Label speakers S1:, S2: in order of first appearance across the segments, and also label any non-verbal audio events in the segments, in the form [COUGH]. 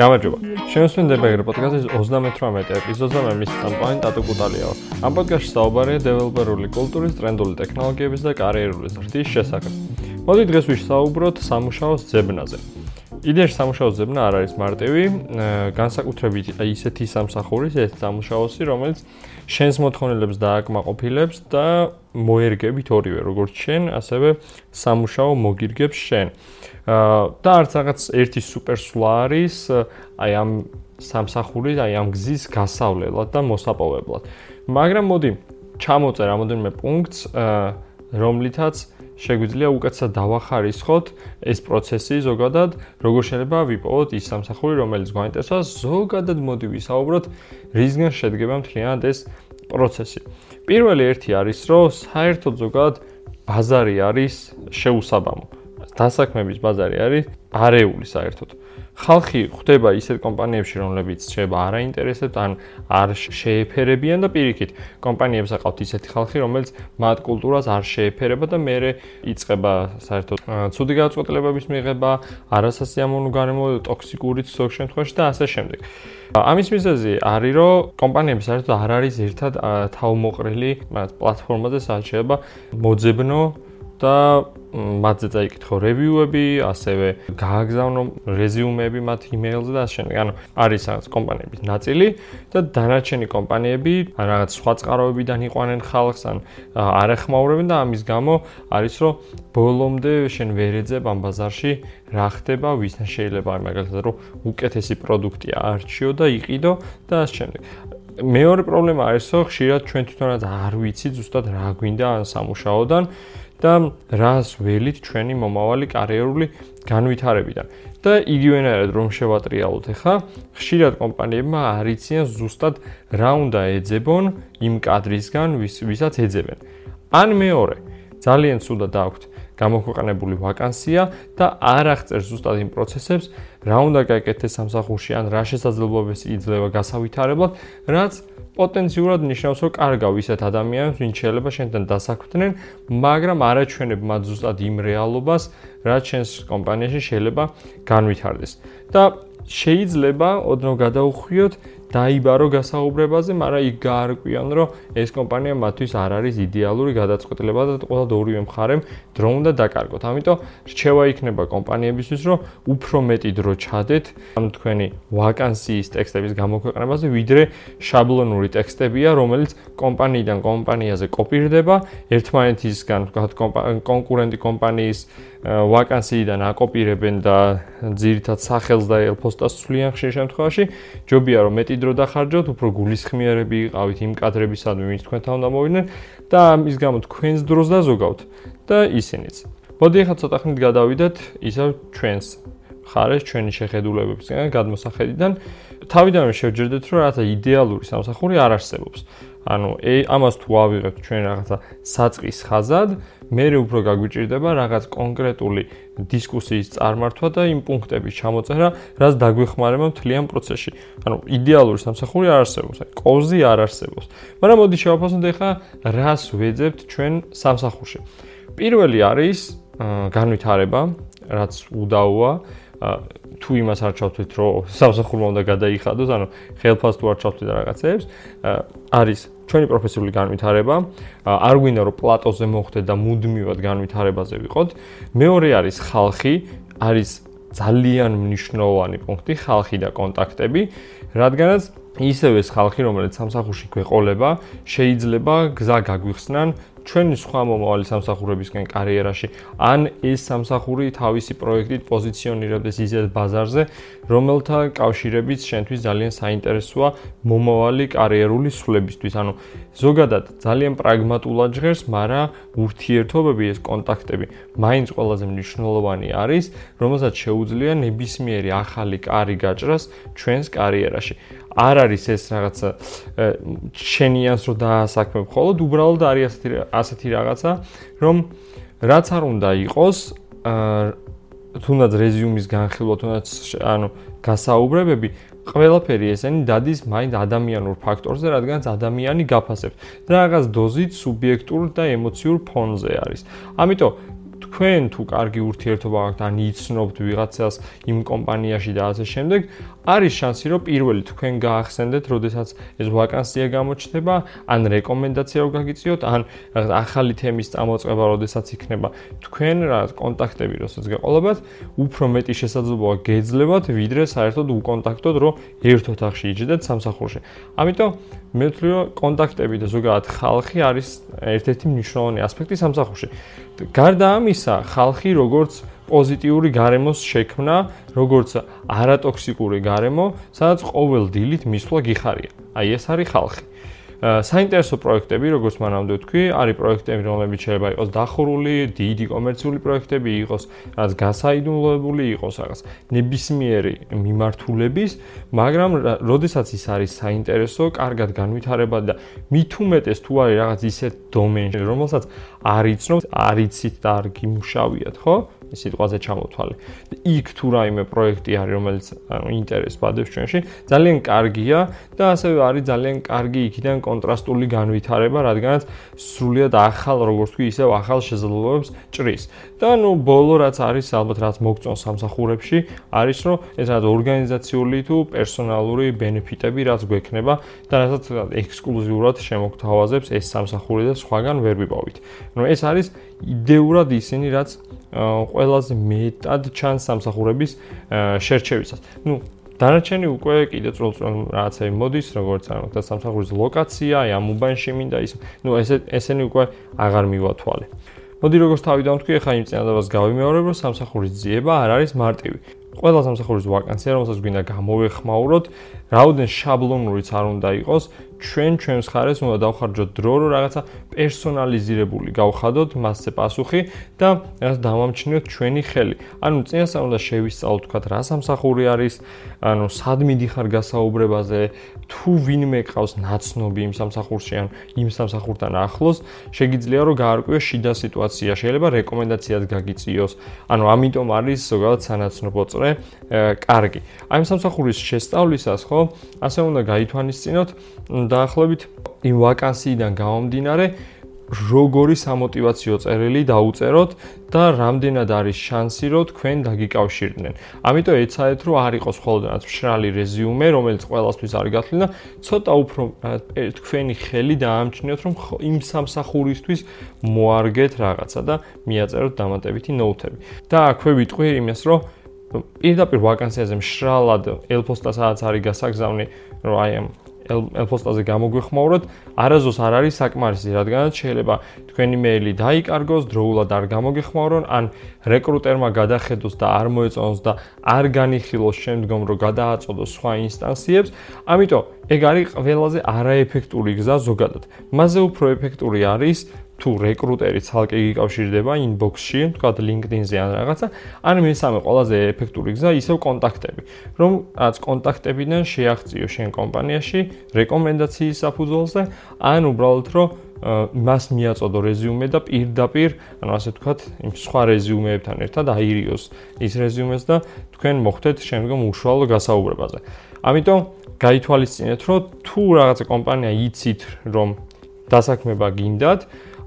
S1: გამარჯობა. შემოსვენდება ეგრე პოდკასტის 38 ეპიზოდზე მე მის წამყვანი ტატუ კუტალიაო. ამ პოდკასტში საუბარია დეველოპერული კულტურის, ტრენდული ტექნოლოგიების და კარიერული ზრდის შესახებ. მოდი დღეს ვისაუბროთ სამუშაოს ძებნაზე. იდეაში სამუშაოს ძებნა არ არის მარტივი, განსაკუთრებით ისეთი სამსახურის ეს სამუშაოსი, რომელიც შენს მოთხოვნილებს დააკმაყოფილებს და მოერგებით ორივე, როგორც შენ, ასევე სამუშაო მოგირგებს შენ. და არც რაღაც ერთი სუპერსვლა არის აი ამ სამსახურის, აი ამ გზის გასავლელად და მოსაპოვებლად. მაგრამ მოდი ჩამოწერ რამოდენიმე პუნქტს, რომლითაც შეგვიძლია უკეთესად დავახარისხოთ ეს პროცესი ზოგადად, როგორ შეიძლება ვიპოვოთ ის სამსახური, რომელიც გვაინტერესებს, ზოგადად მოდი ვისაუბროთ, რისგან შედგება მთლიანად ეს პროცესი. პირველი ერთი არის, რომ საერთოდ ზოგადად ბაზარი არის შეუსაბამო. დასაქმების ბაზარი არის არეული საერთოდ. ხალხი ხვდება ისეთ კომპანიებში, რომლებიც შეიძლება არ აინტერესებთ ან არ შეეფერებიან და პირიქით, კომპანიებს აყავთ ისეთი ხალხი, რომელიც მათ კულტურას არ შეეფერება და მეორე იწება საერთოდ ცუდი გადაწყვეტილებების მიღება, არასასიამოვნო გარემო, ტოქსიკური ზოგ შემთხვევაში და ასე შემდეგ. ამის მიზეზი არის, რომ კომპანიები საერთოდ არ არის ერთად თავმოყრილი პლატფორმაზე, სადაც შეიძლება მოძებნო და მათზე წაიკითხო რევიუები, ასევე გააგზავნო რეზიუმები მათ იმეილზე და ასე შემდეგ. ანუ არის რაღაც კომპანიების ნაწილი და დანარჩენი კომპანიები რაღაც სხვა წყაროებიდან იყვანენ ხალხს ან არ ეხმაურებენ და ამის გამო არის რომ ბოლომდე შენ ვერ ეძებ ამ ბაზარში რა ხდება, ვისთან შეიძლება მაგალითად რომ უკეთესი პროდუქტი არჩიო და იყიდო და ასე შემდეგ. მეორე პრობლემა არის რომ ხშირად ჩვენ თვითონაც არ ვიცით ზუსტად რა გვინდა ან სამუშაოდან და რას ველით ჩვენი მომავალი კარიერული განვითარებიდან. და იგივენაირად რომ შევატრიალოთ ახლა, ხშირად კომპანიებმა არიციან ზუსტად რა უნდა ეძებონ იმ კადრისგან, ვის ვისაც ეძებენ. ან მეორე, ძალიან ცუდად აქვთ გამოქვეყნებული ვაკანსია და არ აღწერ ზუსტად იმ პროცესებს, რა უნდა გააკეთეს სამსახურში ან რა შესაძლებლობებს იძლევა გასავითარებლად, რაც პოტენციურად ნიშნავს, რომ კარგავ ისეთ ადამიანებს, ვინც შეიძლება შენთან დასაქმდნენ, მაგრამ არაჩვენებ მათ ზუსტად იმ რეალობას, რაც შენს კომპანიაში შეიძლება განვითარდეს. და შეიძლება ოდნავ გადაუხვიოთ დაიბარო გასაუბრებაზე, მაგრამ იქ გაარკვიონ, რომ ეს კომპანია მათთვის არ არის იდეალური გადაწყვეტილება და ყველა ორივე მხარემ დრო უნდა დაკარგოთ. ამიტომ რჩევა იქნება კომპანიებისთვის, რომ უფრო მეტი დრო ჩადეთ ამ თქვენი ვაკანსიის ტექსტების გამოქვეყნებაზე, ვიდრე შაბლონური ტექსტებია, რომელიც კომპანიიდან კომპანიაზე კოპირდება, ერთმანეთისგან, ვთქვათ, კონკურენტი კომპანიის ვაკანსიიდან აკოპირებენ და ძირითად სახელს და ელფოსტას ცვლიან ხშირ შემთხვევაში, ჯობია რომ მეტი დრო დახარჯოთ, უფრო გულისხმიერები იყავით იმ კადრებისადმი, ვინც თქვენთან უნდა მოვიდნენ და ამის გამო თქვენს დროს დაზოგავთ და ისინიც. მოდი ახლა ცოტა ხნით გადავიდეთ ისევ ჩვენს ხარეს ჩვენი შეხედულებებისგან გადმოსახედიდან თავიდანვე შევჯერდეთ რომ რაღაცა იდეალური სამსახური არ არსებობს. ანუ ამას თუ ავიღებთ ჩვენ რაღაცა საწყის ხაზად, მე უფრო გაგვიჭირდება რაღაც კონკრეტული დისკუსიის წარმართვა და იმ პუნქტების ჩამოწერა, რაც დაგვეხმარება მთლიან პროცესში. ანუ იდეალური სამსახური არ არსებობს, აი კოზი არ არსებობს. მაგრამ მოდი შევაფასოთ ახლა რას ვეძებთ ჩვენ სამსახურში. პირველი არის განვითარება, რაც უდაოა. თუ იმას არ ჩავთვლით, რომ სამსახურმა უნდა გადაიხადოს, ანუ ხელფას თუ არ ჩავთვლით რაღაცებს, არის ჩვენი პროფესიული განვითარება. არ გვინდა რომ პლატოზე მოხდეთ და მუდმივად განვითარებაზე ვიყოთ. მეორე არის ხალხი, არის ძალიან მნიშვნელოვანი პუნქტი ხალხი და კონტაქტები, რადგანაც ისევ ეს ხალხი, რომელიც სამსახურში გვეყოლება, შეიძლება გზა გაგვიხსნან ჩვენი სხვა მომავალი სამსახურებისგან კარიერაში, ან ეს სამსახური თავისი პროექტით პოზიციონირებდეს ისეთ ბაზარზე, რომელთა კავშირებით შენთვის ძალიან საინტერესოა მომავალი კარიერული სვლებისთვის. ანუ ზოგადად ძალიან პრაგმატულად ჟღერს, მაგრამ ურთიერთობები, ეს კონტაქტები მაინც ყველაზე მნიშვნელოვანი არის, რომელსაც შეუძლია ნებისმიერი ახალი კარი გაჭრას ჩვენს კარიერაში. არ არის ეს რაღაცა შენიანს რო დაასაქმებ, ხოლო უბრალოდ არის ასეთი ასეთი რაღაცა, რომ რაც არ უნდა იყოს, თუნდაც რეზიუმის განხილვა, თუნდაც ანუ გასაუბრებები ყველაფერი ესენი დადის მაინც ადამიანურ ფაქტორზე, რადგანაც ადამიანი გაფასებს და რაღაც დოზით სუბიექტურ და ემოციურ ფონზე არის. ამიტომ თქვენ თუ კარგი ურთიერთობა აქვთ ან იცნობთ ვიღაცას იმ კომპანიაში და ასე შემდეგ, არის შანსი, რომ პირველი თქვენ გაახსენდეთ, როდესაც ეს ვაკანსია გამოჩნდება, ან რეკომენდაცია გაგიწიოთ, ან ახალი თემის წამოწყება, როდესაც იქნება თქვენ რა კონტაქტები, როსაც გაყოლებათ, უფრო მეტი შესაძლებლობა გეძლევათ, ვიდრე საერთოდ უკონტაქტოდ, რომ ერთ ოთახში იჯდეთ სამსახურში. ამიტომ მე ვთვლი, რომ კონტაქტები და ზოგადად ხალხი არის ერთ-ერთი მნიშვნელოვანი ასპექტი სამსახურში. გარდა ამისა, ხალხი როგორც პოზიტიური გარემოს შექმნა, როგორც არატოქსიკური გარემო, სადაც ყოველ დილით მისვლა გიხარია. აი ეს არის ხალხი. საინტერესო პროექტები, როგორც მანამდე ვთქვი, არის პროექტები, რომლებიც შეიძლება იყოს დახურული, დიდი კომერციული პროექტები იყოს, რაც გასაიდუმლოებული იყოს რაღაც ნებისმიერი მიმართულების, მაგრამ როდესაც ის არის საინტერესო, კარგად განვითარება და უმეტეს თუ არის რაღაც ისეთ დომენში, რომელსაც არ იცნობთ, არ იცით და არ გიმუშავიათ, ხო? სიტყვაზე ჩამოთვალე. იქ თუ რაიმე პროექტი არის, რომელიც ინტერესს ბადებს ჩვენში, ძალიან კარგია და ასევე არის ძალიან კარგი იქიდან კონტრასტული განვითარება, რადგანაც სრულიად ახალ, როგორც ვთქვი, ისევ ახალ შესაძლებლობებს ჭრის. და ნუ ბოლო რაც არის, ალბათ რაც მოგწონ სამსახურებში, არის რომ ეს რაც ორგანიზაციული თუ პერსონალური ბენეფიტები რაც გვექნება და რასაც ექსკლუზიურად შემოგთავაზებს ეს სამსახური და სხვაგან ვერ ვიპოვით. ნუ ეს არის იდეურად ისინი რაც ყველაზე მეტად ჩანს სამსახურების შერჩევისას. ნუ დანარჩენი უკვე კიდე წვრილწვრილ რაღაცები მოდის, როგორც არ მოხდა სამსახურის ლოკაცია, აი ამ უბანში მინდა ის, ნუ ესე ესენი უკვე აღარ მივათვალე. მოდი როგორც თავიდან ვთქვი, ახლა იმ წინადადებას გავიმეორებ, რომ სამსახურის ძიება არ არის მარტივი. ყველა სამსახურის ვაკანსია, რომელსაც გვინდა გამოვეხმაუროთ, რაოდენ შაბლონურიც არ უნდა იყოს, ჩვენ ჩვენს ხარეს უნდა დავხარჯოთ დრო, რომ რაღაცა პერსონალიზირებული გავხადოთ მასზე პასუხი და რაღაც დავამჩნიოთ ჩვენი ხელი. ანუ წინასწარ უნდა შევისწავლოთ, თქვა რა სამსახური არის, ანუ სად მიდიხარ გასაუბრებაზე, თუ ვინმე ყავს ნაცნობი იმ სამსახურში ან იმ სამსახურთან ახლოს, შეგიძლია რომ გაარკვიო შიდა სიტუაცია, შეიძლება რეკომენდაციად გაგიწიოს. ანუ ამიტომ არის ზოგადად სანაცნობო წრე კარგი. აი ამ სამსახურის შესწავლისას ხო, ასე უნდა გაითვალისწინოთ დაახლოებით იმ ვაკანსიიდან გამომდინარე როგორი სამოტივაციო წერილი დაუწეროთ და რამდენად არის შანსი რომ თქვენ დაგიკავშირდნენ. ამიტომ ეცადეთ რომ არ იყოს ხოლმე მშრალი რეზიუმე, რომელიც ყველასთვის არის გათვლილი და ცოტა უფრო თქვენი ხელი დაამჩნიოთ რომ იმ სამსახურისთვის მოარგეთ რაღაცა და მიაწეროთ დამატებითი ნოუთები. და აქვე ვიტყვი იმას რომ პირდაპირ ვაკანსიაზე მშრალად ელფოსტა სადაც არის გასაგზავნი რომ აი ამ ელფოსტაზე გამოგვეხმაუროთ, არაზოს არ არის საკმარისი, რადგანაც შეიძლება თქვენი მეილი დაიკარგოს, დროულად არ გამოგეხმაურონ, ან რეკრუტერმა გადახედოს და არ მოეწონოს და არ განიხილოს შემდგომ, რომ გადააწოდოს სხვა ინსტანციებს. ამიტომ ეგ არის ყველაზე არაეფექტური გზა ზოგადად. მასზე უფრო ეფექტური არის თუ რეკრუტერი ცალკე გიკავშირდება ინბოქსში, თქვა LinkedIn-ზე ან რაღაცა, ან მესამე ყველაზე ეფექტური გზა ისევ კონტაქტები, რომ რაც კონტაქტებიდან შეაღწიო შენ კომპანიაში რეკომენდაციის საფუძველზე, ან უბრალოდ რომ მას მიაწოდო რეზიუმე და პირდაპირ, ანუ ასე ვთქვათ, იმ სხვა რეზიუმეებთან ერთად აირიოს ის რეზიუმეს და თქვენ მოხდეთ შემდგომ უშუალო გასაუბრებაზე. ამიტომ გაითვალისწინეთ, რომ თუ რაღაცა კომპანია იცით, რომ დასაქმება გინდათ,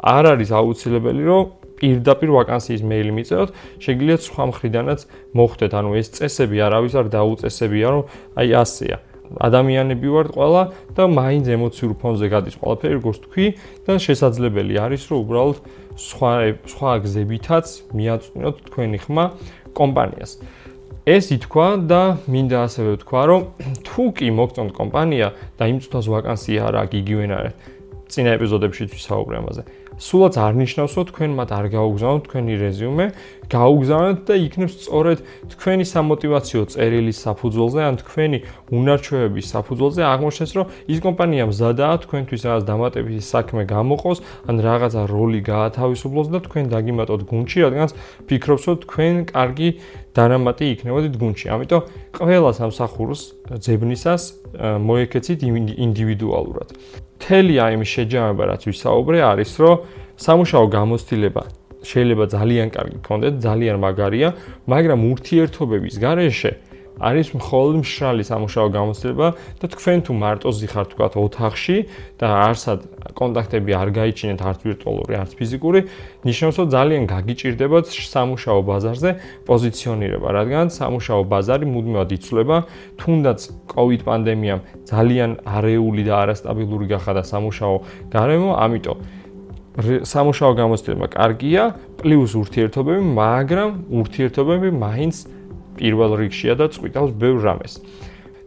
S1: არ არის აუცილებელი, რომ პირდაპირ ვაკანსიის მეილი მიწევთ, შეგიძლიათ სხვა მხრიდანაც მოხდეთ, ანუ ეს წესები არავის არ დაუწესებია, რომ აი ასეა. ადამიანები ვართ ყველა და მაინც ემოციურ ფონზე გადის ყველაფერი, როგორც თქვი და შესაძლებელი არის, რომ უბრალოდ სხვა სხვა გზებითაც მიაწვნოთ თქვენი ხმა კომპანიას. ეს ითქვა და მინდა ასევე ვთქვა, რომ [CLEARS THROAT] თუ კი მოგწონთ კომპანია და იმ წუთას ვაკანსია არა, გიგივენ არის. წინა ეპიზოდებში ვისაუბრე ამაზე. სულაც არ ნიშნავს, რომ თქვენ მათ არ გაუგზავნოთ თქვენი რეზიუმე, გაუგზავნოთ და იქნებს სწორედ თქვენი სამოტივაციო წერილის საფუძველზე ან თქვენი უნარჩვევების საფუძველზე აღმოჩნდეს, რომ ის კომპანია მზადაა თქვენთვის რაღაც დამატებითი საქმე გამოყოს, ან რაღაცა როლი გაათავისუფლოს და თქვენ დაგიმატოთ გუნდში, რადგან ფიქრობს, რომ თქვენ კარგი დანამატი იქნებოდით გუნდში. ამიტომ ყველა სამსახურს ძებნისას მოეკეცით ინდივიდუალურად. მთელი აი ამ შეჯამება რაც ვისაუბრე არის რომ სამუშაო გამოცდილება შეიძლება ძალიან კარგი კონდეთ ძალიან მაგარია მაგრამ ურთიერთობების გარეშე არის მხოლოდ მშრალი სამუშაო გამოცდილება და თქვენ თუ მარტო ზიხართ თქვა ოთახში და არსად კონტაქტები არ გაიჩინეთ არც ვირტუალური, არც ფიზიკური, ნიშნავს რომ ძალიან გაგიჭირდებათ სამუშაო ბაზარზე პოზიციონირება, რადგან სამუშაო ბაზარი მუდმივად იცვლება, თუნდაც COVID პანდემიამ ძალიან არეული და არასტაბილური გახადა სამუშაო გარემო, ამიტომ სამუშაო გამოცდილება კარგია, პლუს ურთიერთობები, მაგრამ ურთიერთობები მაინც პირველ რიგშია და წვითავს ბევრ რამეს.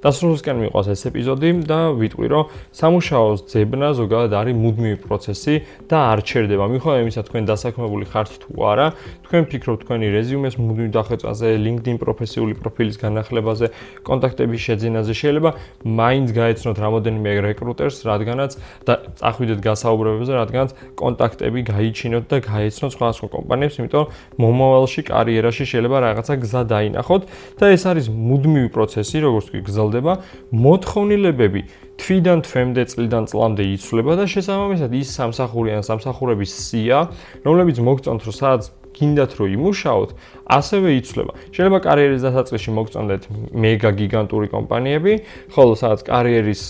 S1: დასრულებისკენ მიყვას ეს ეპიზოდი და ვიტყვი რომ სამუშაოს ძებნა ზოგადად არის მუდმივი პროცესი და არ ჩერდება. მიხოლა იმისა თქვენ დასაქმებული ხართ თუ არა, თქვენ ფიქრობთ თქვენი რეზიუმეს მუდმივ დახვეწაზე, LinkedIn პროფესიული პროფილის განახლებაზე, კონტაქტების შეძენაზე შეიძლება მაინც გაეცნოთ რამოდენიმე რეკრუტერს, რადგანაც და წახვიდეთ გასაუბრებებზე, რადგანაც კონტაქტები გაიჩინოთ და გაეცნოთ სხვა სხვა კომპანიებს, იმიტომ მომავალში კარიერაში შეიძლება რაღაცა გზა დაინახოთ და ეს არის მუდმივი პროცესი, როგორც კი გზა გრძელდება, მოთხოვნილებები თვიდან თვემდე წლიდან წლამდე იცვლება და შესაბამისად ის სამსახური ან სამსახურების სია, რომლებიც მოგწონთ რომ სადაც გინდათ რომ იმუშაოთ, ასევე იცვლება. შეიძლება კარიერის დასაწყისში მოგწონდეთ მეგა გიგანტური კომპანიები, ხოლო სადაც კარიერის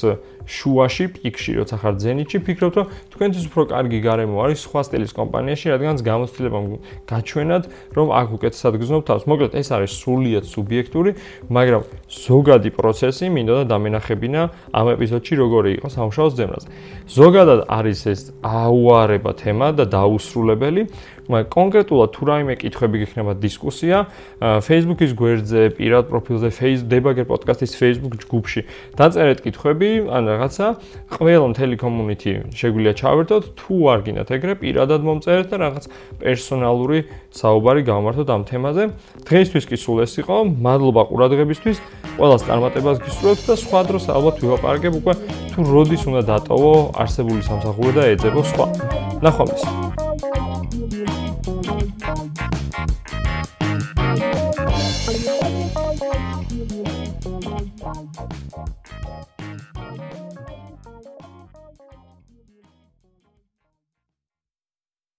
S1: შუაში, პიკში, როცა ხარ ზენიტში, ფიქრობთ, რომ თქვენთვის უფრო კარგი გარემო არის სხვა სტილის კომპანიაში, რადგანაც გამოცდილება გაჩვენად, რომ აქ უკეთესად გზნობ თავს. მოკლედ, ეს არის სრულიად სუბიექტური, მაგრამ ზოგადი პროცესი მინდა და დამენახებინა ამ ეპიზოდში როგორი იყო სამშაოს ძემრაზე. ზოგადად არის ეს აუარება თემა და დაუსრულებელი, მაგრამ კონკრეტულად თუ რაიმე კითხვები გექნება დისკუსია, Facebook-ის გვერდზე, პირად პროფილზე, Facebook Debugger podcast-ის Facebook ჯგუფში დაწერეთ კითხვები, ან რაღაცა, ყველა მთელი community შეგვიძლია ჩავერთოთ, თუ არ გინდათ ეგრე, პირადად მომწერეთ და რაღაც პერსონალური საუბარი გავმართოთ ამ თემაზე. დღეისთვის კი სულ ეს იყო. მადლობა ყურადღებისთვის. ყველას წარმატებას გისურვებთ და სხვა დროს ალბათ ვიაპარაკებ უკვე თუ როდის უნდა დატოვო არსებული სამსახური და ეძებო სხვა. ნახვამდის.